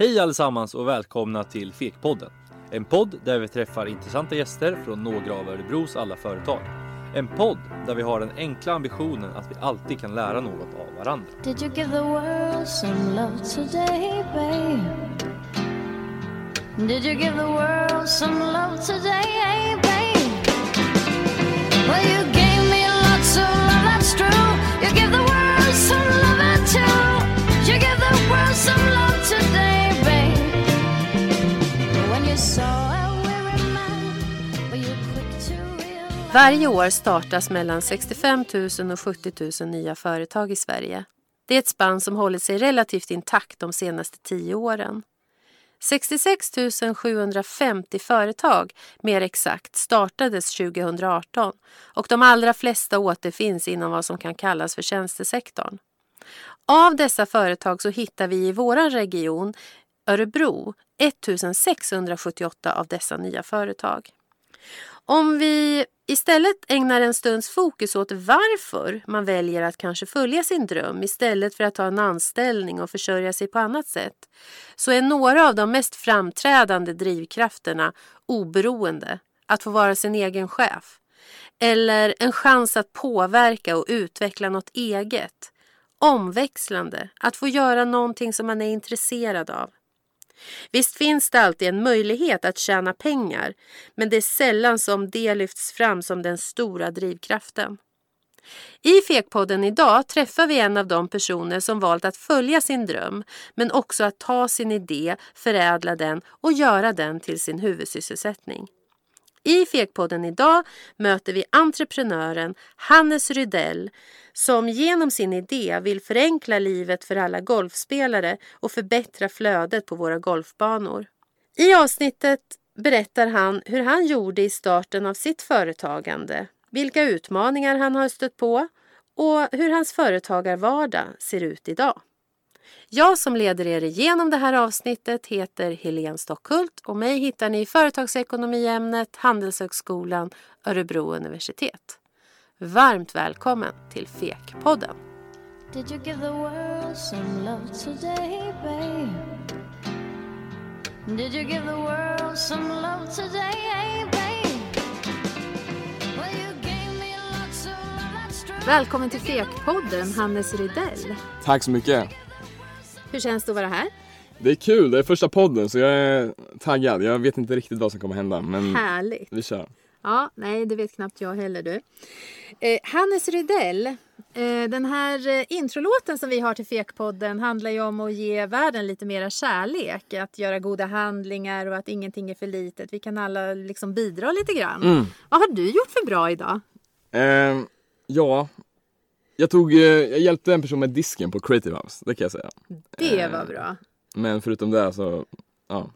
Hej allesammans och välkomna till Fekpodden. En podd där vi träffar intressanta gäster från några av Örebros alla företag. En podd där vi har den enkla ambitionen att vi alltid kan lära något av varandra. Did you give the world some love today, babe? Did you give the world some love today, babe? Well, you Varje år startas mellan 65 000 och 70 000 nya företag i Sverige. Det är ett spann som hållit sig relativt intakt de senaste tio åren. 66 750 företag, mer exakt, startades 2018 och de allra flesta återfinns inom vad som kan kallas för tjänstesektorn. Av dessa företag så hittar vi i vår region, Örebro, 1678 av dessa nya företag. Om vi istället ägnar en stunds fokus åt varför man väljer att kanske följa sin dröm istället för att ta en anställning och försörja sig på annat sätt så är några av de mest framträdande drivkrafterna oberoende, att få vara sin egen chef eller en chans att påverka och utveckla något eget. Omväxlande, att få göra någonting som man är intresserad av. Visst finns det alltid en möjlighet att tjäna pengar, men det är sällan som det lyfts fram som den stora drivkraften. I Fekpodden idag träffar vi en av de personer som valt att följa sin dröm, men också att ta sin idé, förädla den och göra den till sin huvudsysselsättning. I Fekpodden idag möter vi entreprenören Hannes Rydell som genom sin idé vill förenkla livet för alla golfspelare och förbättra flödet på våra golfbanor. I avsnittet berättar han hur han gjorde i starten av sitt företagande, vilka utmaningar han har stött på och hur hans företagarvardag ser ut idag. Jag som leder er igenom det här avsnittet heter Helene Stockhult och mig hittar ni i företagsekonomiämnet Handelshögskolan Örebro universitet. Varmt välkommen till FEK-podden. Did you give the world some love today, babe? Did you give the world some love today, babe? Well, you gave me lots of love, that's true. Välkommen till FEK-podden, Hannes Rydell. Tack så mycket. Hur känns det att vara här? Det är kul, det är första podden så jag är taggad. Jag vet inte riktigt vad som kommer hända men Härligt. vi kör. Ja, nej, det vet knappt jag heller du. Eh, Hannes Rydell, eh, den här eh, introlåten som vi har till Fekpodden handlar ju om att ge världen lite mera kärlek. Att göra goda handlingar och att ingenting är för litet. Vi kan alla liksom bidra lite grann. Mm. Vad har du gjort för bra idag? Eh, ja, jag, tog, eh, jag hjälpte en person med disken på Creative House, det kan jag säga. Det Eh. var bra. Men förutom det så, ja.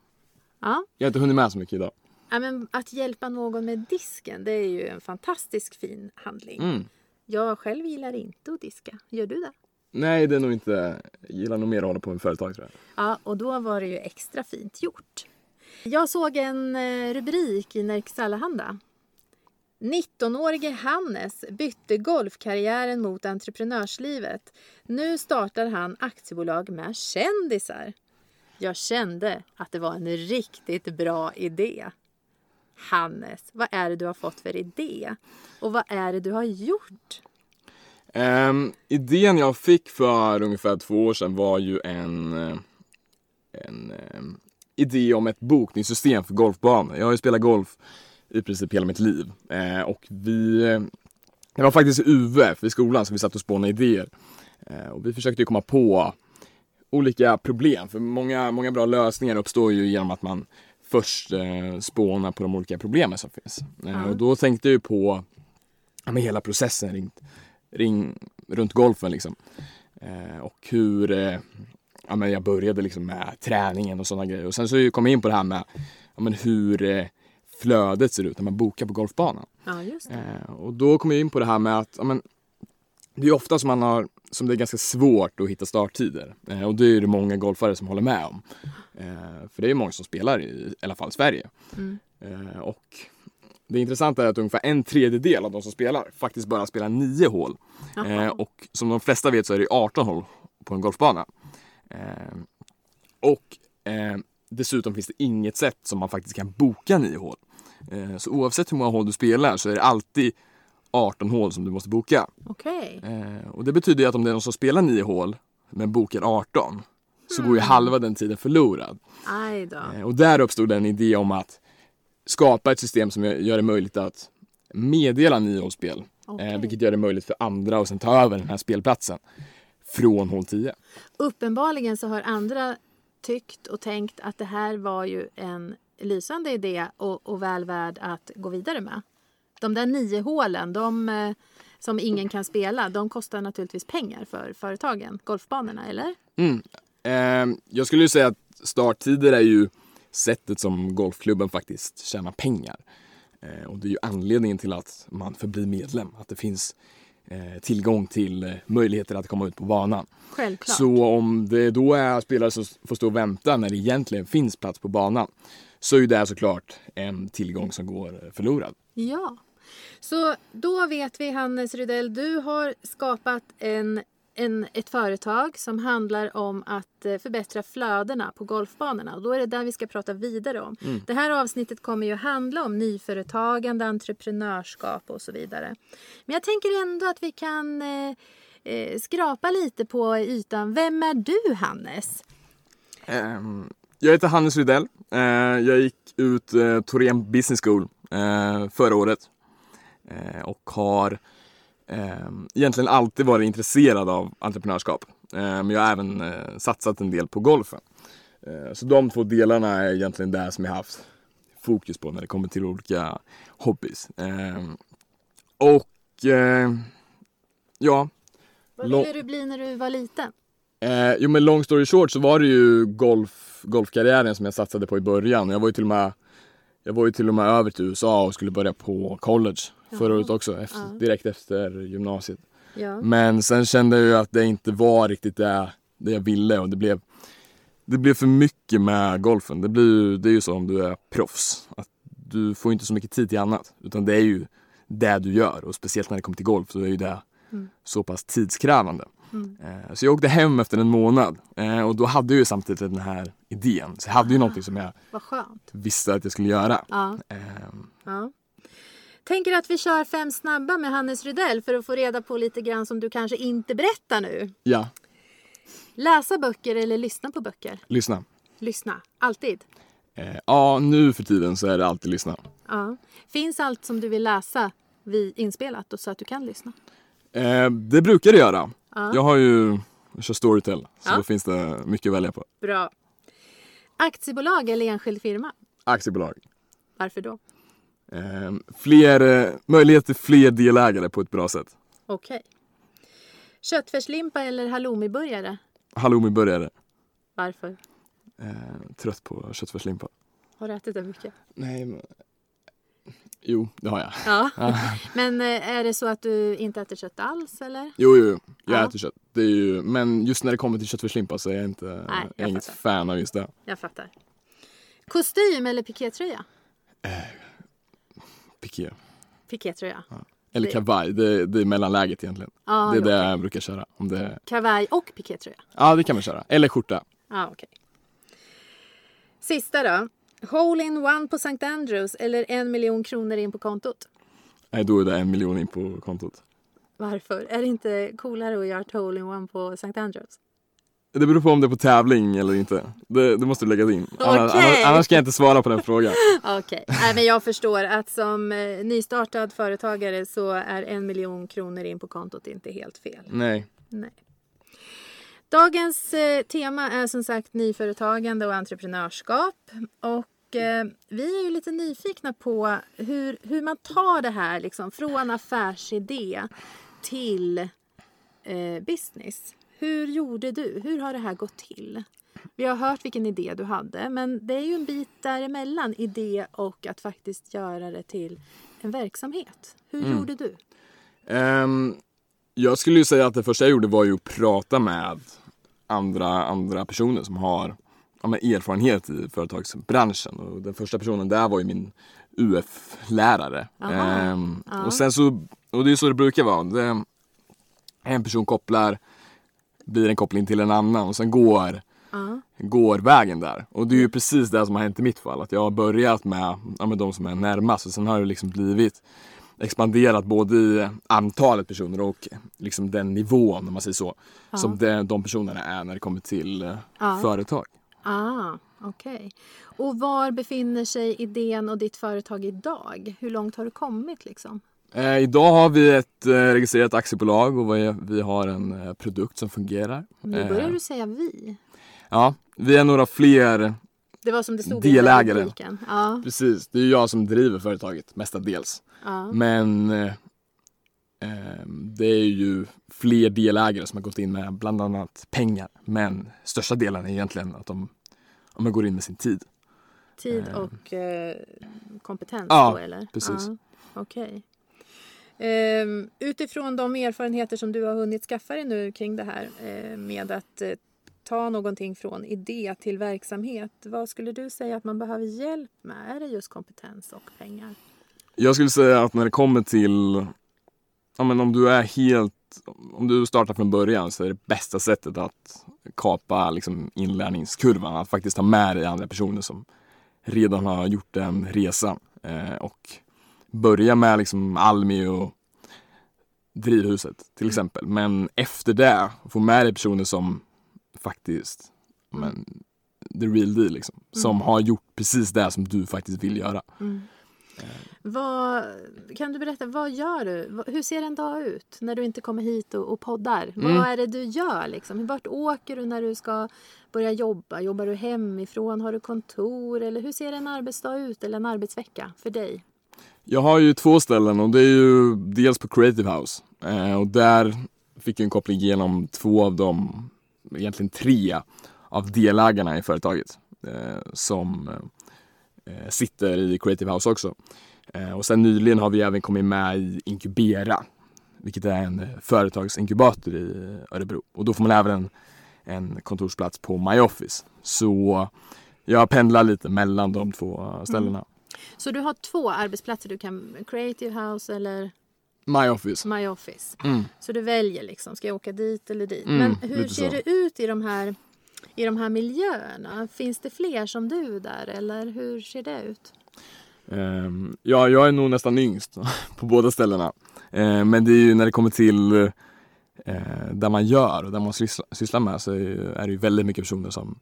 Ja. Jag har inte hunnit med så mycket idag. Ja, men att hjälpa någon med disken, det är ju en fantastisk fin handling. Mm. Jag själv gillar inte att diska. Gör du det? Nej, det är nog inte, jag gillar nog mer att hålla på med företag tror jag. Ja, och då var det ju extra fint gjort. Jag såg en eh, rubrik i Nerikes Allehanda. 19-årige Hannes bytte golfkarriären mot entreprenörslivet. Nu startar han aktiebolag med kändisar. Jag kände att det var en riktigt bra idé. Hannes, vad är det du har fått för idé? Och vad är det du har gjort? Um, idén jag fick för ungefär två år sedan var ju en, eh, en um, idé om ett bokningssystem för golfbanor. Jag har ju spelat golf i princip hela mitt liv. Eh, och vi, det var faktiskt i UF i skolan som vi satt och spånade idéer. Eh, och vi försökte ju komma på olika problem. För många, många bra lösningar uppstår ju genom att man först eh, spånar på de olika problemen som finns. Eh, och då tänkte jag ju på ja, hela processen ring, ring, runt golfen liksom. Eh, och hur eh, ja, men jag började liksom med träningen och sådana grejer. Och sen så kom jag in på det här med ja, men hur flödet ser ut när man bokar på golfbanan. Ja, just. Eh, och då kom jag in på det här med att ja, men, det är ofta som man har som det är ganska svårt att hitta starttider. Eh, och det är det många golfare som håller med om. Eh, för det är många som spelar i, i alla fall Sverige. Mm. Eh, och det intressanta är att ungefär en tredjedel av de som spelar faktiskt bara spelar nio hål. Eh, och som de flesta vet så är det 18 hål på en golfbana. Eh, och dessutom finns det inget sätt som man faktiskt kan boka nio hål. Eh, så oavsett hur många hål du spelar så är det alltid 18 hål som du måste boka. Okej. Eh, och det betyder att om det är någon som spelar nio hål men bokar 18 så går ju halva den tiden förlorad. Aj då. Eh, och där uppstod en idé om att skapa ett system som gör det möjligt att meddela niohålsspel. Eh, vilket gör det möjligt för andra att sen ta över den här spelplatsen från hål 10. Uppenbarligen så har andra tyckt och tänkt att det här var ju en lysande idé och, och väl värd att gå vidare med. De där nio hålen, de eh, som ingen kan spela, de kostar naturligtvis pengar för företagen, golfbanorna, eller? Mm. Eh, jag skulle ju säga att starttider är ju sättet som golfklubben faktiskt tjänar pengar. Eh, och det är ju anledningen till att man förblir medlem, att det finns eh, tillgång till eh, möjligheter att komma ut på banan. Självklart. Så om det då är spelare som får stå och vänta när det egentligen finns plats på banan så är ju det såklart en tillgång som går förlorad. Ja. Så då vet vi, Hannes Rydell, du har skapat en, en, ett företag som handlar om att eh, förbättra flödena på golfbanorna. Och då är det där vi ska prata vidare om. Det här avsnittet kommer ju handla om nyföretagande, entreprenörskap och så vidare. Men jag tänker ändå att vi kan eh, eh, skrapa lite på ytan. Vem är du, Hannes? Ehm, Jag heter Hannes Rydell. Eh, Jag gick ut eh, Torén Business School eh, förra året och har egentligen alltid varit intresserad av entreprenörskap. Men jag har även satsat en del på golfen. Så de två delarna är egentligen det som jag haft fokus på när det kommer till olika hobbys. Och ja, Vad ville du bli när du var liten? Eh, jo men long story short så var det ju golf, golfkarriären som jag satsade på i början. Jag var ju till och med, jag var ju till och med över till USA och skulle börja på college förra Jaha. året också, efter, Ja. direkt efter gymnasiet. Ja. Men sen kände jag ju att det inte var riktigt det, det jag ville och det blev, det blev för mycket med golfen. Det, blir, det är ju så om du är proffs, att du får inte så mycket tid till annat. Utan det är ju det du gör och speciellt när det kommer till golf så är ju det Mm. så pass tidskrävande. Mm. Eh, Så jag åkte hem efter en månad eh, och då hade jag ju samtidigt den här idén. Så jag hade ju någonting som jag visste att jag skulle göra. Ja. Ehm, Ja. Tänker att vi kör fem snabba med Hannes Rydell för att få reda på lite grann som du kanske inte berättar nu. Ja, Läsa böcker eller lyssna på böcker? lyssna. Lyssna, alltid. Eh, Ja, nu för tiden så är det alltid lyssna. Ja. Finns allt som du vill läsa vid inspelat och så att du kan lyssna? Eh, Det brukar det göra. Ja. Jag har ju, jag kör Storytel, så Ja. då finns det mycket att välja på. Bra. Aktiebolag eller enskild firma? Aktiebolag. Varför då? Eh, Fler, eh, möjlighet till fler delägare på ett bra sätt. Okej. Köttfärslimpa eller halloumiburgare? Halloumiburgare. Varför? Eh, trött på köttfärslimpa. Har du ätit det mycket? Nej, men... Jo, det har jag. Ja. Men eh, är det så att du inte äter kött alls eller? Jo, jo, jo. jag Ja. äter kött. Det är ju, men just när det kommer till köttfärslimpa så är jag inte Nej, jag jag inget fan av just det. Jag fattar. Kostym eller pikétröja? Piké. Pikétröja. Eller Det- kavaj, det, det är mellanläget egentligen. Ja, det är det okej. jag brukar köra. Om det... Kavaj och pikétröja. Ja, det kan man köra. Eller skjorta. Ja, okej. Sista då. Hole in one på St. Andrews eller en miljon kronor in på kontot? Nej, då är det en miljon in på kontot. Varför? Är det inte coolare att göra ett hole in one på St. Andrews? Det beror på om det är på tävling eller inte. Det, det måste du lägga in. Annars, Okej. annars, annars kan jag inte svara på den frågan. Okej, Nej, men jag förstår att som eh, nystartad företagare så är en miljon kronor in på kontot inte helt fel. Nej. Nej. Dagens eh, tema är som sagt nyföretagande och entreprenörskap. Och eh, vi är ju lite nyfikna på hur, hur man tar det här liksom, från affärsidé till eh, business. Hur gjorde du? Hur har det här gått till? Vi har hört vilken idé du hade, men det är ju en bit däremellan idé och att faktiskt göra det till en verksamhet. Hur Mm. gjorde du? Ehm, jag skulle ju säga att det första jag gjorde var ju att prata med andra, andra personer som har ja, men erfarenhet i företagsbranschen. Och den första personen där var ju min UF-lärare. Ehm, Ja. Och sen så, och det är så det brukar vara. Det, en person kopplar, blir en koppling till en annan och sen går Ja. går vägen där. Och det är ju precis det som har hänt i mitt fall. Att jag har börjat med, ja, med de som är närmast och sen har det liksom blivit expanderat både i antalet personer och liksom den nivån om man säger så. Som de, de personerna är när det kommer till eh, Ja. företag. Ah, okej. Och var befinner sig idén och ditt företag idag? Hur långt har du kommit liksom? Eh, idag har vi ett eh, registrerat aktiebolag och vi, vi har en eh, produkt som fungerar. Nu börjar Eh, du säga vi. Ja, vi är några fler Det var som det stod i Delägare. rubriken. Ja, Precis, det är jag som driver företaget mestadels. ja. Men eh, det är ju fler delägare som har gått in med bland annat pengar. Men största delen är egentligen att de, om man går in med sin tid. Tid Eh. och eh, kompetens Ja, då eller? precis. Ja, Okej. Ehm, utifrån de erfarenheter som du har hunnit skaffa dig nu kring det här eh, med att eh, ta någonting från idé till verksamhet. Vad skulle du säga att man behöver hjälp med? Är det just kompetens och pengar? Jag skulle säga att när det kommer till, ja men om du är helt, om du startar från början så är det bästa sättet att kapa liksom inlärningskurvan, att faktiskt ha med dig andra personer som redan har gjort den resan. Eh, och börja med liksom Almi och Drivhuset till exempel. Men efter det, få med dig personer som faktiskt, men, the real deal liksom. Som har gjort precis det som du faktiskt vill göra. Vad, kan du berätta, vad gör du? Hur ser en dag ut när du inte kommer hit och, och poddar? Mm. Vad är det du gör? Liksom? Vart åker du när du ska börja jobba? Jobbar du hemifrån? Har du kontor? Eller hur ser en arbetsdag ut eller en arbetsvecka för dig? Jag har ju två ställen och det är ju dels på Creative House eh, och där fick jag en koppling genom två av dem, egentligen tre av delägarna i företaget eh, som eh, sitter i Creative House också. Eh, och sen nyligen har vi även kommit med i Inkubera, vilket är en eh, företagsinkubator i Örebro och då får man även en, en kontorsplats på My Office. Så jag pendlar lite mellan de två ställena. Så du har två arbetsplatser. Du kan Creative House eller My Office. My Office. Mm. Så du väljer liksom, ska jag åka dit eller dit? Mm, Men hur ser så. det ut i de här i de här miljöerna? Finns det fler som du där eller hur ser det ut? Ehm, ja, jag är nog nästan yngst på båda ställena. Ehm, men det är ju när det kommer till eh, där man gör och där man sysslar, sysslar med så är, det ju väldigt mycket personer som,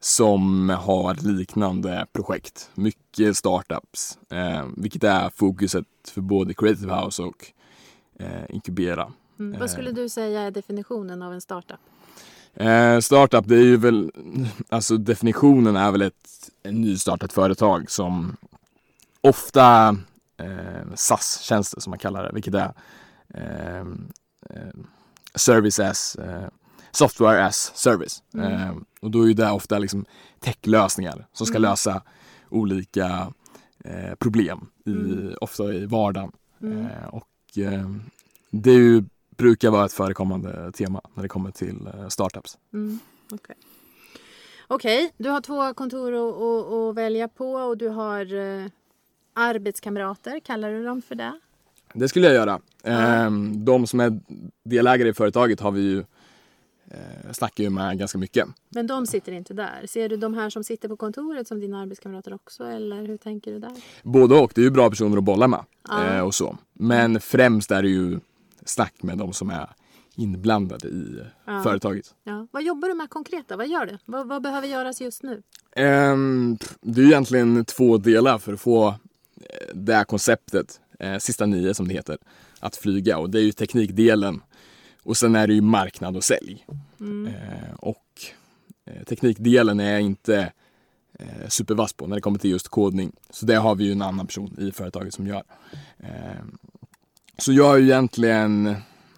som har liknande projekt. Mycket startups, eh, vilket är fokuset för både Creative House och eh, Inkubera. Mm. Vad skulle du säga är definitionen av en startup? Eh, startup, det är ju väl, alltså definitionen är väl ett, ett nystartat företag som ofta eh, SAS-tjänster som man kallar det, vilket är eh, eh, service as, eh, software as service. Mm. Eh, och då är ju det ofta liksom techlösningar som ska Mm. lösa olika eh, problem, i, Mm. ofta i vardagen. Mm. Eh, och eh, det är ju, brukar vara ett förekommande tema när det kommer till eh, startups. Mm. Okej, Okej, du har två kontor att, att, välja på och du har eh, arbetskamrater, kallar du dem för det? Det skulle jag göra. Eh, de som är delägare i företaget har vi ju eh, snackar ju med ganska mycket. Men de sitter inte där. Ser du de här som sitter på kontoret som dina arbetskamrater också eller hur tänker du där? Både och, det är ju bra personer att bolla med eh, och så. Men främst är det ju snack med de som är inblandade i Ja. företaget. Ja. Vad jobbar du med konkret då? Vad gör du? Vad, vad behöver göras just nu? Ehm, pff, det är egentligen två delar för att få eh, det här konceptet, eh, sista nio som det heter, att flyga. Och det är ju teknikdelen. Och sen är det ju marknad och sälj. Eh, och eh, teknikdelen är jag inte eh, supervass på när det kommer till just kodning. Så det har vi ju en annan person i företaget som gör. Eh, så jag är ju egentligen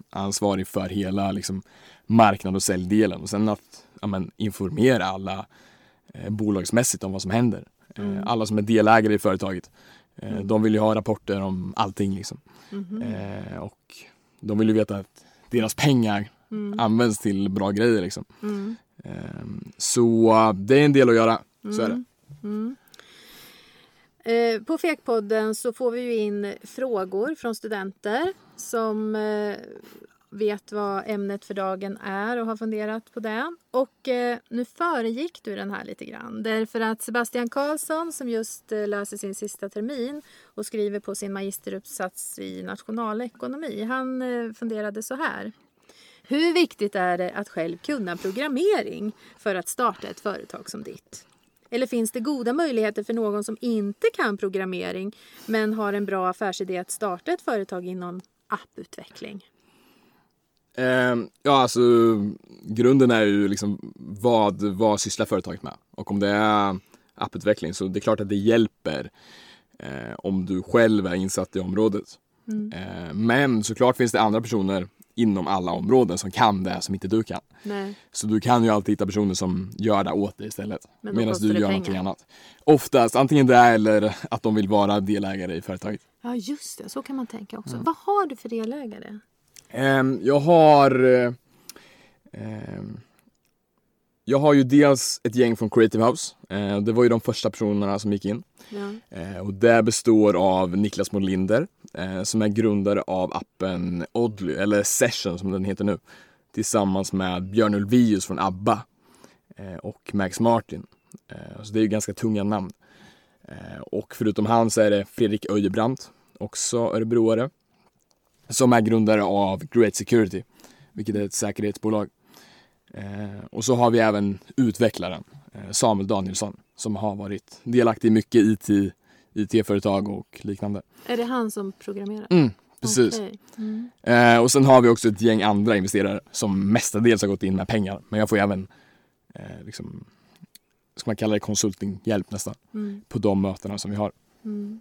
ansvarig för hela liksom, marknad och säljdelen och sen att ja, men, informera alla eh, bolagsmässigt om vad som händer. Eh, alla som är delägare i företaget. Eh, De vill ju ha rapporter om allting liksom. Eh, och de vill ju veta att deras pengar används till bra grejer liksom. Mm. Eh, så eh, det är en del att göra, så är det. Eh, på Fekpodden så får vi ju in frågor från studenter som eh, vet vad ämnet för dagen är och har funderat på det. Och eh, nu föregick du den här lite grann. Därför att Sebastian Karlsson som just eh, läser sin sista termin och skriver på sin magisteruppsats i nationalekonomi. Han eh, funderade så här. Hur viktigt är det att själv kunna programmering för att starta ett företag som ditt? Eller finns det goda möjligheter för någon som inte kan programmering men har en bra affärsidé att starta ett företag inom apputveckling? Ehm, ja, alltså grunden är ju liksom vad, vad sysslar företaget med? Och om det är apputveckling så det är klart att det hjälper eh, om du själv är insatt i området. Eh, men såklart finns det andra personer inom alla områden som kan det som inte du kan. Nej. Så du kan ju alltid hitta personer som gör det åt dig istället. Men Medan du gör pengar. någonting annat. Oftast antingen det eller att de vill vara delägare i företaget. Ja, just det. Så kan man tänka också. Mm. Vad har du för delägare? Ehm, jag har ehm, Jag har ju dels ett gäng från Creative House. Eh, det var ju de första personerna som gick in. Ja. Eh, och det består av Niklas Molinder eh, som är grundare av appen Oddly, eller Session som den heter nu. Tillsammans med Björn Ulvaeus från ABBA eh, och Max Martin. Eh, så det är ju ganska tunga namn. Eh, och förutom han så är det Fredrik Öjebrant, också örebroare. Som är grundare av Great Security, vilket är ett säkerhetsbolag. Eh, och så har vi även utvecklaren eh, Samuel Danielsson som har varit delaktig i mycket IT, IT-företag och liknande. Är det han som programmerar? Mm, precis. Okej. Mm. Eh, och sen har vi också ett gäng andra investerare som mestadels har gått in med pengar. Men jag får även, eh, liksom, ska man kalla det konsultinghjälp nästan, Mm. på de mötena som vi har. Mm.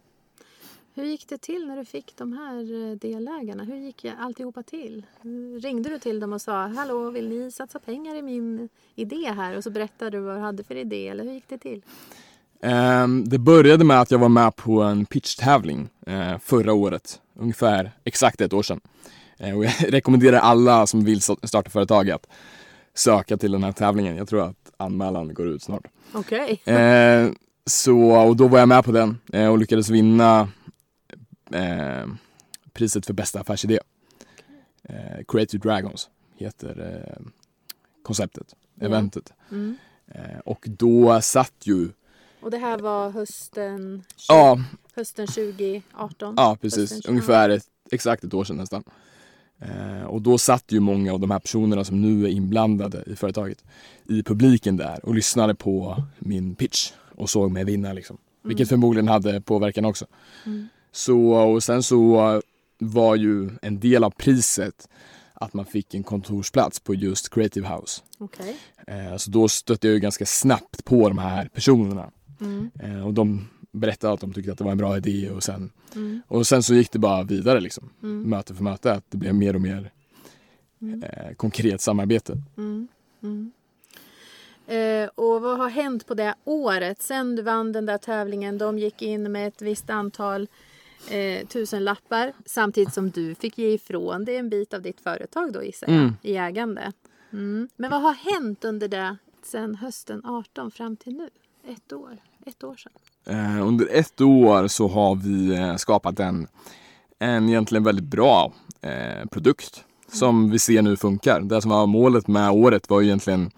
Hur gick det till när du fick de här eh, delägarna? Hur gick alltihopa till? Ringde du till dem och sa Hallå, vill ni satsa pengar i min idé här? Och så berättade du vad du hade för idé, eller hur gick det till? Ehm, det började med att jag var med på en pitchtävling eh, förra året, ungefär exakt ett år sedan. Eh, och jag rekommenderar alla som vill sta- starta företag att söka till den här tävlingen. Jag tror att anmälan går ut snart. Okej. Eh, så, och då var jag med på den eh, och lyckades vinna eh, priset för bästa affärsidé. Eh, Creative Dragons heter eh, konceptet, Ja. eventet. Mm. Eh, och då satt ju, Och det här var hösten, ja, hösten 2018? ja precis, Hösten 20. ungefär ett, exakt ett år sedan nästan. Eh, och då satt ju många av de här personerna som nu är inblandade i företaget i publiken där och lyssnade på min pitch och såg mig vinna liksom. Vilket förmodligen hade påverkan också. Mm. Så, och sen så var ju en del av priset att man fick en kontorsplats på just Creative House. Okej. Eh, så då stötte jag ju ganska snabbt på de här personerna. Mm. Eh, och de berättade att de tyckte att det var en bra idé och sen, Mm. och sen så gick det bara vidare liksom. Mm. Möte för möte, att det blev mer och mer Mm. eh, konkret samarbete. Mm. Mm. Eh, och vad har hänt på det året sen du vann den där tävlingen? De gick in med ett visst antal eh, tusenlappar samtidigt som du fick ge ifrån dig en bit av ditt företag då gissar jag, Mm. i ägande. Mm. Men vad har hänt under det sen hösten 18 fram till nu? Ett år, ett år sedan. Eh, under ett år så har vi eh, skapat en, en egentligen väldigt bra eh, produkt som vi ser nu funkar. Det som var målet med året var egentligen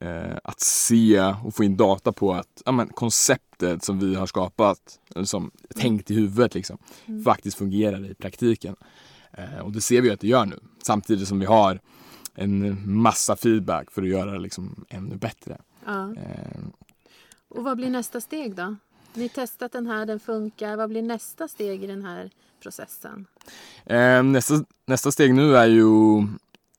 eh, att se och få in data på att ja, men, konceptet som vi har skapat, eller som tänkt i huvudet liksom, faktiskt fungerar i praktiken. Eh, och det ser vi att det gör nu. Samtidigt som vi har en massa feedback för att göra det liksom ännu bättre. Ja. Eh, Och vad blir nästa steg då? Ni har testat den här, den funkar. Vad blir nästa steg i den här processen? Eh, nästa, nästa steg nu är ju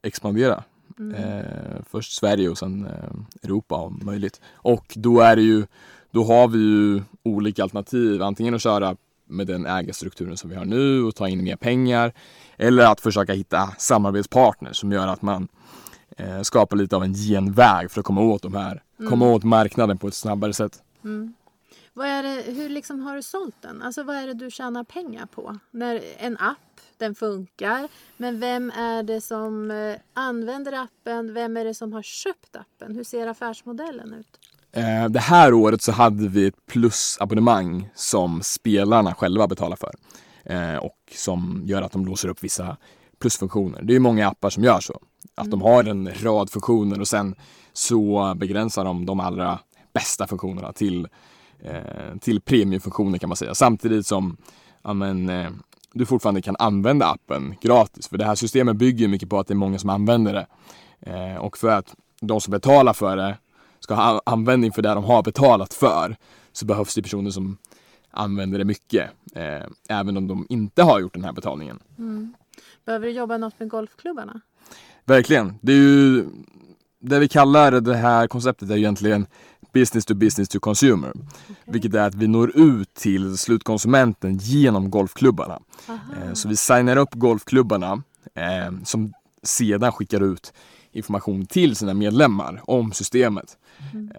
expandera. Mm. Eh, först Sverige och sen eh, Europa om möjligt. Och då är ju, då har vi ju olika alternativ. Antingen att köra med den ägarstrukturen som vi har nu och ta in mer pengar. Eller att försöka hitta samarbetspartners som gör att man eh, skapar lite av en genväg för att komma åt de här, komma åt marknaden på ett snabbare sätt. Mm. Vad är det, hur liksom har du sålt den? Alltså vad är det du tjänar pengar på? När en app, den funkar. Men vem är det som eh, använder appen? Vem är det som har köpt appen? Hur ser affärsmodellen ut? Eh, det här året så hade vi ett plusabonnemang som spelarna själva betalar för. Eh, och som gör att de låser upp vissa plusfunktioner. Det är ju många appar som gör så. Att de har en rad funktioner och sen så begränsar de de allra bästa funktionerna till, till premiumfunktioner kan man säga. Samtidigt som ja, men, eh, du fortfarande kan använda appen gratis. För det här systemet bygger mycket på att det är många som använder det. Eh, och för att de som betalar för det ska ha användning för det de har betalat för så behövs det personer som använder det mycket. Eh, även om de inte har gjort den här betalningen. Behöver du jobba något med golfklubbarna? Verkligen. Det är ju det vi kallar det här konceptet är ju egentligen business to business to consumer. Vilket är att vi når ut till slutkonsumenten genom golfklubbarna. Eh, Så vi signar upp golfklubbarna eh, som sedan skickar ut information till sina medlemmar om systemet.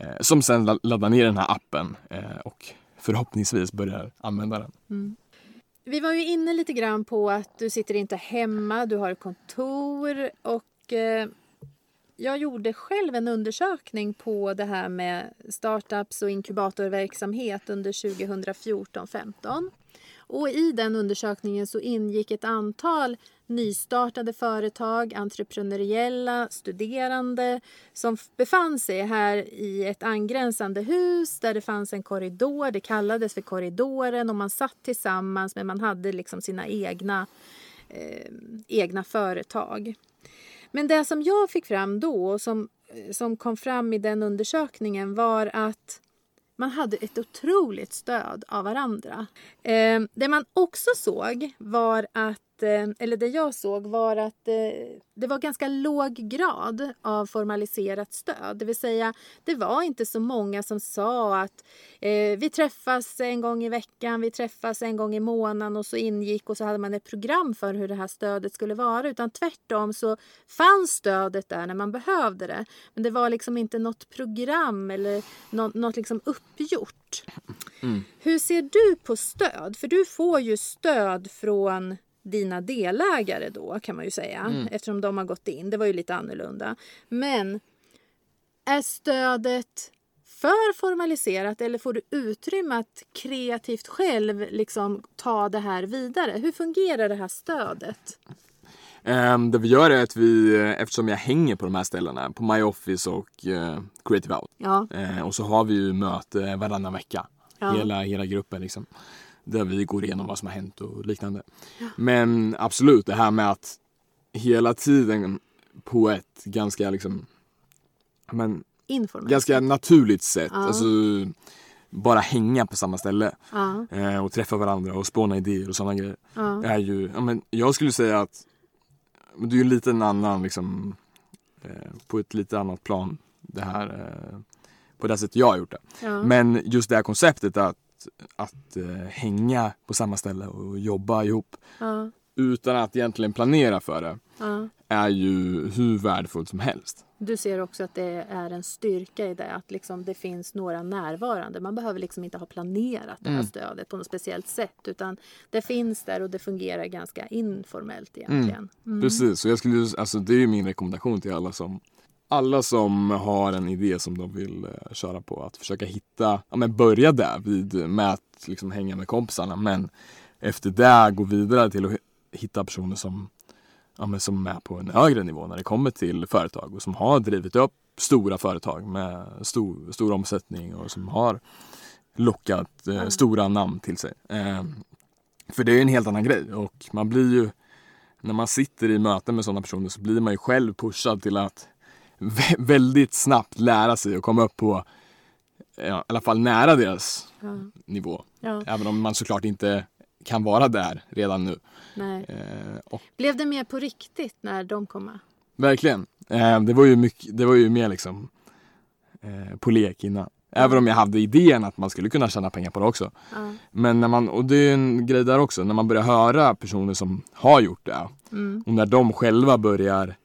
Eh, som la- laddar ner den här appen och förhoppningsvis börjar använda den. Vi var ju inne lite grann på att du sitter inte hemma, du har ett kontor och jag gjorde själv en undersökning på det här med startups och inkubatorverksamhet under 2014-15. Och i den undersökningen så ingick ett antal nystartade företag, entreprenöriella, studerande som befann sig här i ett angränsande hus där det fanns en korridor. Det kallades för korridoren och man satt tillsammans men man hade liksom sina egna, eh, egna företag. Men det som jag fick fram då och som, eh, som kom fram i den undersökningen var att man hade ett otroligt stöd av varandra. Eh, det man också såg var att, eller det jag såg var att eh, det var ganska låg grad av formaliserat stöd. Det vill säga, det var inte så många som sa att eh, vi träffas en gång i veckan, vi träffas en gång i månaden och så ingick och så hade man ett program för hur det här stödet skulle vara. Utan tvärtom så fanns stödet där när man behövde det. Men det var liksom inte något program eller något, något liksom uppgjort. Hur ser du på stöd? För du får ju stöd från dina delägare då kan man ju säga eftersom de har gått in. Det var ju lite annorlunda. Men är stödet för formaliserat eller får du utrymme att kreativt själv liksom ta det här vidare? Hur fungerar det här stödet? Um, det vi gör är att vi, eftersom jag hänger på de här ställena, på My Office och eh, Creative Out. Ja, Eh, och så har vi ju möte varannan vecka. Ja. Hela, hela gruppen liksom. Där vi går igenom vad som har hänt och liknande. Men absolut, det här med att hela tiden på ett ganska liksom, men, ganska naturligt sätt. Ja. Alltså, bara hänga på samma ställe. Ja, Eh, och träffa varandra och spåna idéer och sådana grejer. ja, Är ju, ja, men jag skulle säga att det är ju lite en annan liksom, eh, på ett lite annat plan det här eh, på det sättet jag har gjort det. ja. Men just det här konceptet att, att eh, hänga på samma ställe och jobba ihop ja, utan att egentligen planera för det ja. är ju hur värdefullt som helst. Du ser också att det är en styrka i det, att liksom det finns några närvarande. Man behöver liksom inte ha planerat det här Mm. stödet på något speciellt sätt, utan det finns där och det fungerar ganska informellt egentligen. Mm. Precis, och jag skulle, alltså, det är min rekommendation till alla som alla som har en idé som de vill eh, köra på, att försöka hitta, ja men börja där vid, med att liksom hänga med kompisarna men efter det gå vidare till att hi- hitta personer som, ja men som är på en högre nivå när det kommer till företag och som har drivit upp stora företag med stor, stor omsättning och som har lockat eh, stora namn till sig. Eh, för det är ju en helt annan grej och man blir ju när man sitter i möten med sådana personer så blir man ju själv pushad till att vä- väldigt snabbt lära sig och komma upp på ja, i alla fall nära deras Ja, nivå. ja, Även om man såklart inte kan vara där redan nu. Eh, och Blev det mer på riktigt när de kom med? verkligen. Eh, det var ju mycket, det var ju mer liksom eh, på lek innan. Även om jag hade idén att man skulle kunna tjäna pengar på det också. Men när man, och det är en grej där också, när man börjar höra personer som har gjort det Mm, och när de själva börjar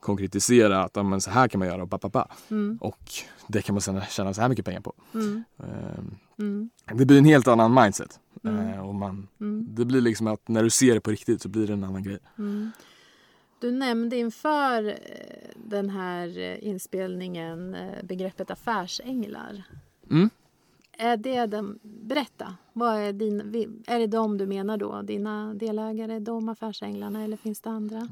konkretisera att men så här kan man göra och mm, Och det kan man sen tjäna så här mycket pengar på. mm, Ehm, mm, Det blir en helt annan mindset. Mm. Eh, Och man, mm, det blir liksom att när du ser det på riktigt så blir det en annan grej. mm. Du nämnde inför eh, den här eh, inspelningen eh, begreppet affärsänglar. Är det den, berätta, vad är, din, är det de du menar då? Dina delägare, de affärsänglarna eller finns det andra?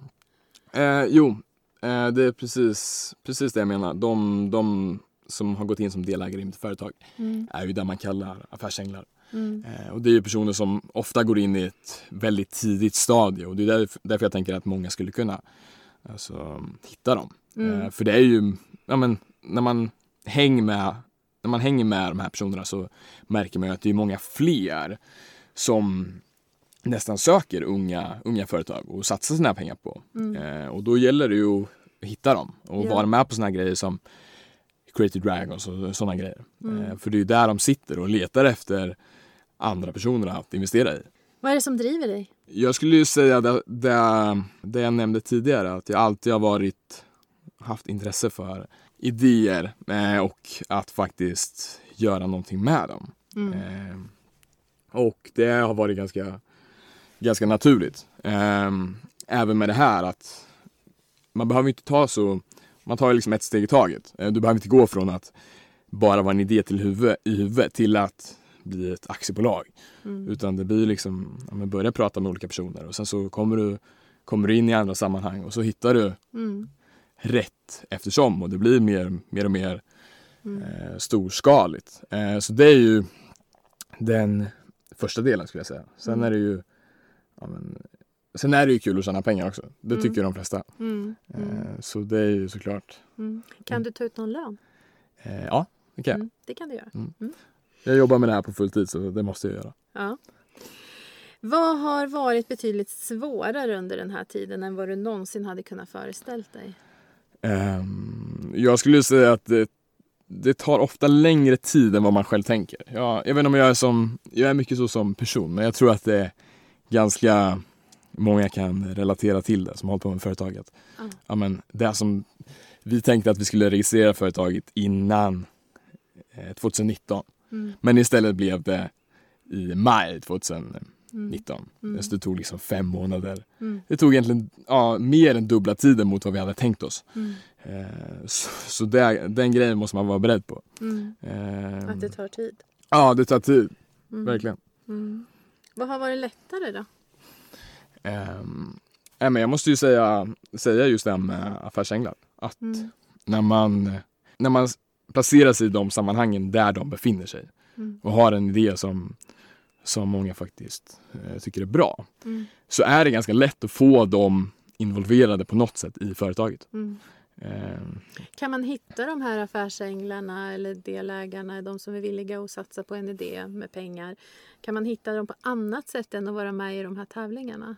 Eh, jo, eh, det är precis, precis det jag menar. De, de som har gått in som delägare i mitt företag Mm. är ju det man kallar affärsänglar. Mm. Eh, och det är ju personer som ofta går in i ett väldigt tidigt stadie och det är därför, därför jag tänker att många skulle kunna alltså, hitta dem. Mm. Eh, för det är ju, ja men när man hänger med när man hänger med de här personerna så märker man ju att det är många fler som nästan söker unga, unga företag och satsar sina pengar på. Mm. Eh, och då gäller det ju att hitta dem och Ja. vara med på såna grejer som Creative Dragons och sådana grejer. Mm. Eh, för det är ju där de sitter och letar efter andra personer att investera i. Vad är det som driver dig? Jag skulle ju säga det, det, det jag nämnde tidigare, att jag alltid har varit haft intresse för idéer eh, och att faktiskt göra någonting med dem. Mm. Eh, och det har varit ganska, ganska naturligt. Eh, även med det här att man behöver inte ta så, man tar liksom ett steg i taget. Eh, du behöver inte gå från att bara vara en idé till huvud, i huvudet till att bli ett aktiebolag. Mm. Utan det blir liksom, ja, börja prata med olika personer och sen så kommer du, kommer du in i andra sammanhang och så hittar du Mm. rätt eftersom och det blir mer, mer och mer Mm. eh, storskaligt. Eh, så det är ju den första delen skulle jag säga. Sen Mm. är det ju ja, men, Sen är det ju kul att tjäna pengar också. Det Mm. tycker de flesta. Mm. Mm. Eh, så det är ju såklart. Mm. Kan du ta ut någon lön? Eh, ja, det kan jag. Mm. Det kan du göra. Jag jobbar med det här på full tid så det måste jag göra. Ja. Vad har varit betydligt svårare under den här tiden än vad du någonsin hade kunnat föreställt dig? Ehm, jag skulle säga att det, det tar ofta längre tid än vad man själv tänker. Jag, jag vet inte om jag är som, jag är mycket så som person, men jag tror att det ganska många kan relatera till det som håller på med företaget. Ja. Ja, men det som vi tänkte att vi skulle registrera företaget innan eh, 2019, Mm. men istället blev det i maj 2019. Mm. Mm. Så det tog liksom fem månader. Mm. Det tog egentligen ja, mer än dubbla tiden mot vad vi hade tänkt oss. Mm. Eh, Så, så det, den grejen måste man vara beredd på. Mm. Eh, Att det tar tid. Ja, det tar tid. Mm. Verkligen. Mm. Vad har varit lättare då? Um, men jag måste ju säga, säga just det här med affärsänglar. Att Mm. när, man, när man placerar sig i de sammanhangen där de befinner sig Mm. och har en idé som, som många faktiskt eh, tycker är bra Mm. så är det ganska lätt att få dem involverade på något sätt i företaget. Ehm, Kan man hitta de här affärsänglarna eller delägarna, de som är villiga att satsa på en idé med pengar? Kan man hitta dem på annat sätt än att vara med i de här tävlingarna?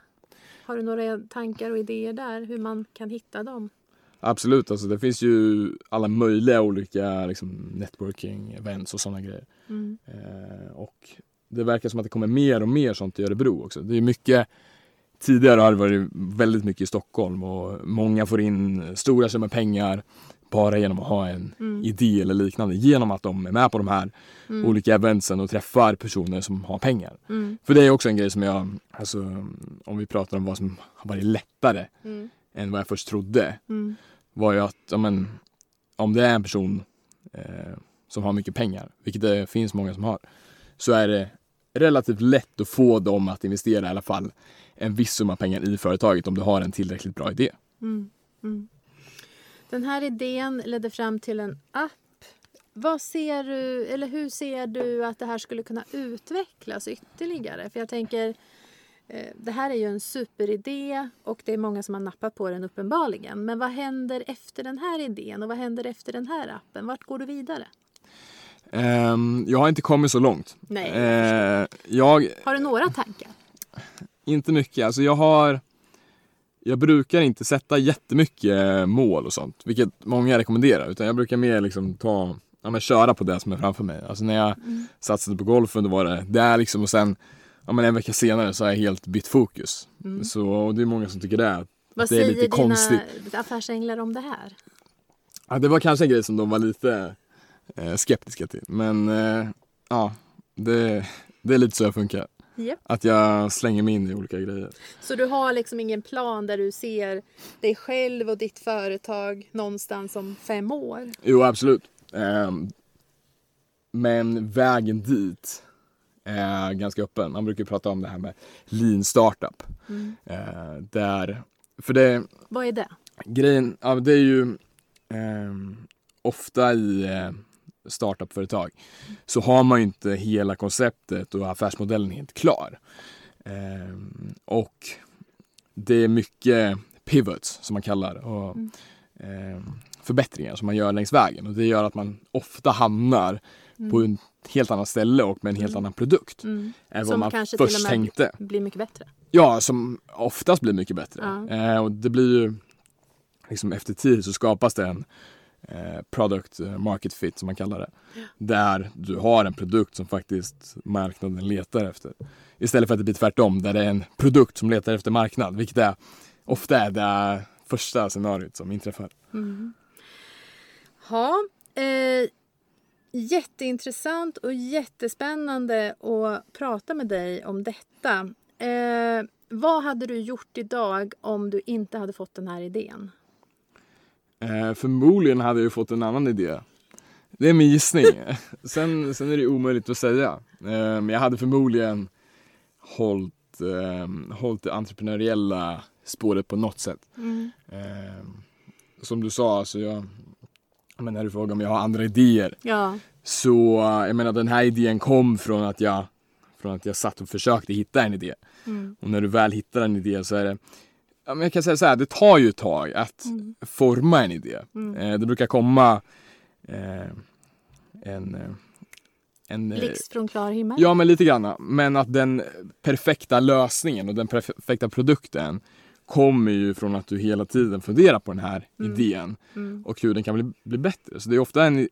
Har du några tankar och idéer där hur man kan hitta dem? Absolut, alltså det finns ju alla möjliga olika liksom, networking, events och sådana grejer. Mm. Eh, och det verkar som att det kommer mer och mer sånt i Örebro också. Det är mycket, tidigare har det varit väldigt mycket i Stockholm och många får in stora summor pengar bara genom att ha en Mm. idé eller liknande. Genom att de är med på de här Mm. olika eventsen och träffar personer som har pengar. Mm. För det är också en grej som jag, alltså om vi pratar om vad som har varit lättare Mm. än vad jag först trodde Mm. var ju att ja, men, om det är en person eh, som har mycket pengar, vilket det finns många som har, så är det relativt lätt att få dem att investera i alla fall en viss summa pengar i företaget om du har en tillräckligt bra idé. Mm. Mm. Den här idén ledde fram till en app. Vad ser du, eller hur ser du att det här skulle kunna utvecklas ytterligare? För jag tänker, eh, det här är ju en superidé och det är många som har nappat på den uppenbarligen. Men vad händer efter den här idén och vad händer efter den här appen? Vart går du vidare? Ehm, jag har inte kommit så långt. Nej, Eh, jag, Har du några tankar? Inte mycket, alltså jag har jag brukar inte sätta jättemycket mål och sånt, vilket många rekommenderar, utan jag brukar mer liksom ta, ja men köra på det som är framför mig. Alltså när jag Mm. satsade på golfen då var det där liksom och sen, ja men en vecka senare så har jag helt bytt fokus. Mm. Så och det är många som tycker det. Vad det är säger lite dina konstigt. affärsänglar om det här? Ja, det var kanske en grej som de var lite eh, skeptiska till, men eh, ja, det, det är lite så jag funkar. Japp. Att jag slänger mig in i olika grejer. Så du har liksom ingen plan där du ser dig själv och ditt företag någonstans om fem år? Jo, absolut. Ehm, men vägen dit är ganska öppen. Man brukar prata om det här med lean startup. Mm. Eh, där, för det, Vad är det? grejen, ja, det är ju ehm, ofta i eh, startupföretag så har man ju inte hela konceptet och affärsmodellen helt klar. Ehm, och det är mycket pivots som man kallar och Mm. ehm, förbättringar som man gör längs vägen och det gör att man ofta hamnar Mm. på ett helt annat ställe och med en helt Mm. annan produkt Mm. än Som vad man kanske till först och med- tänkte. Blir mycket bättre. Ja, som oftast blir mycket bättre. Ja. Eh, och det blir ju liksom efter tid så skapas det en eh, product eh, market fit som man kallar det. Där du har en produkt som faktiskt marknaden letar efter. Istället för att det blir tvärtom där det är en produkt som letar efter marknad. Vilket är ofta är det första scenariot som inträffar. Mm. Ja, eh, jätteintressant och jättespännande att prata med dig om detta. Eh, vad hade du gjort idag om du inte hade fått den här idén? Eh, förmodligen hade jag ju fått en annan idé. Det är min gissning. sen, sen är det omöjligt att säga. Eh, men jag hade förmodligen hållit, eh, hållit det entreprenöriella spåret på något sätt. Eh, som du sa, alltså jag, men när du frågar om jag har andra idéer. Ja, Så jag menar den här idén kom från att jag, från att jag satt och försökte hitta en idé. Mm. Och när du väl hittar en idé så är det, ja, men jag kan säga så här, det tar ju ett tag att Mm. forma en idé. Eh, det brukar komma eh, en, eh, en eh, blixt från klar himmel. Ja men lite grann. Men att den perfekta lösningen och den perfekta produkten kommer ju från att du hela tiden funderar på den här idén Mm. och hur den kan bli, bli bättre. Så det är ofta en...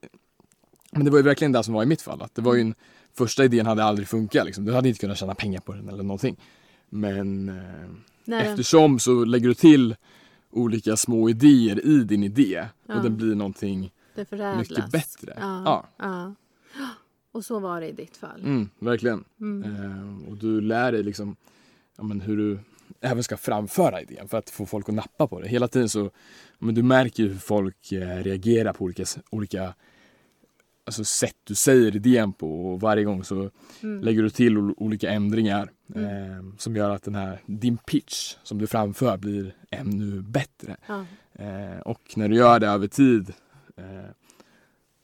Men det var ju verkligen det som var i mitt fall. Att det var ju en... Första idén hade aldrig funkat liksom. Du hade inte kunnat tjäna pengar på den eller någonting. Men eh, Nej. eftersom så lägger du till olika små idéer i din idé Ja. och den blir någonting mycket bättre. Ja, Ja. Och så var det i ditt fall. Mm, verkligen. Mm. Eh, och du lär dig liksom ja, men hur du även ska framföra idén för att få folk att nappa på det. Hela tiden så, men du märker hur folk eh, reagerar på olika, olika alltså, sätt du säger idén på och varje gång så Mm. lägger du till ol- olika ändringar eh, som gör att den här, din pitch som du framför blir ännu bättre. Ja. Eh, och när du gör det över tid eh,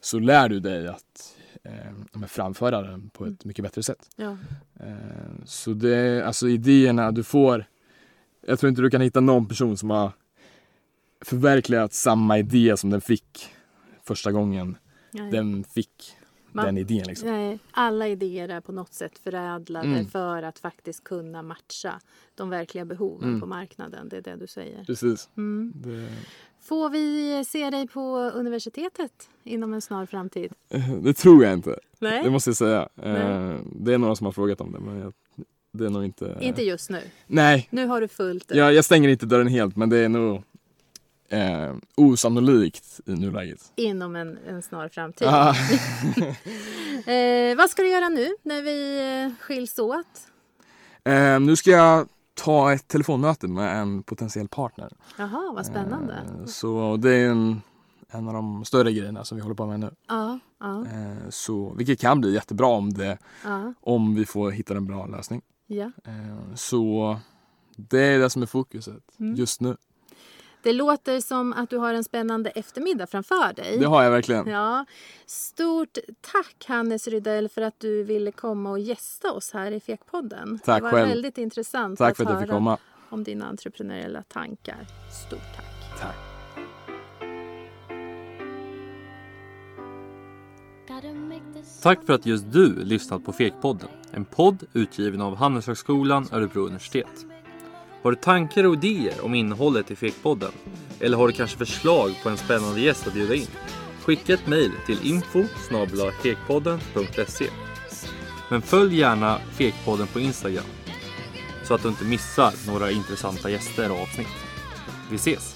så lär du dig att eh, framföra den på ett mycket bättre sätt. Ja. Eh, så det, alltså idéerna du får, jag tror inte du kan hitta någon person som har förverkligat samma idé som den fick första gången Nej. den fick Man- den idén. Liksom. Nej, alla idéer är på något sätt förädlade Mm. för att faktiskt kunna matcha de verkliga behoven Mm. på marknaden. Det är det du säger. Precis. Mm. Det, Får vi se dig på universitetet inom en snar framtid? det tror jag inte. Det Nej, måste jag säga. Nej. Eh, det är några som har frågat om det men jag, det är nog inte... inte just nu. Nej, Nu har du fullt jag, jag stänger inte dörren helt men det är nog eh, osannolikt i nuläget. inom en, en snar framtid. Ah. Eh, vad ska du göra nu när vi eh, skiljs åt? Eh, nu ska jag ta ett telefonmöte med en potentiell partner. Jaha, vad spännande. Eh, så det är en, en av de större grejerna som vi håller på med nu. Ja, ja, Eh, så, vilket kan bli jättebra om, det, ja, om vi får hitta en bra lösning. ja. Eh, så det är det som är fokuset Mm. just nu. Det låter som att du har en spännande eftermiddag framför dig. Det har jag verkligen. Ja. Stort tack Hannes Rydell för att du ville komma och gästa oss här i Fekpodden. Tack det var själv. väldigt intressant Tack att för att jag höra fick komma. om dina entreprenöriella tankar. Stort tack. Tack. Tack för att just du lyssnat på Fekpodden. En podd utgiven av Handelshögskolan Örebro universitet. Har du tankar och idéer om innehållet i Fekpodden? Eller har du kanske förslag på en spännande gäst att bjuda in? Skicka ett mejl till info Men följ gärna Fekpodden på Instagram så att du inte missar några intressanta gäster och avsnitt. Vi ses!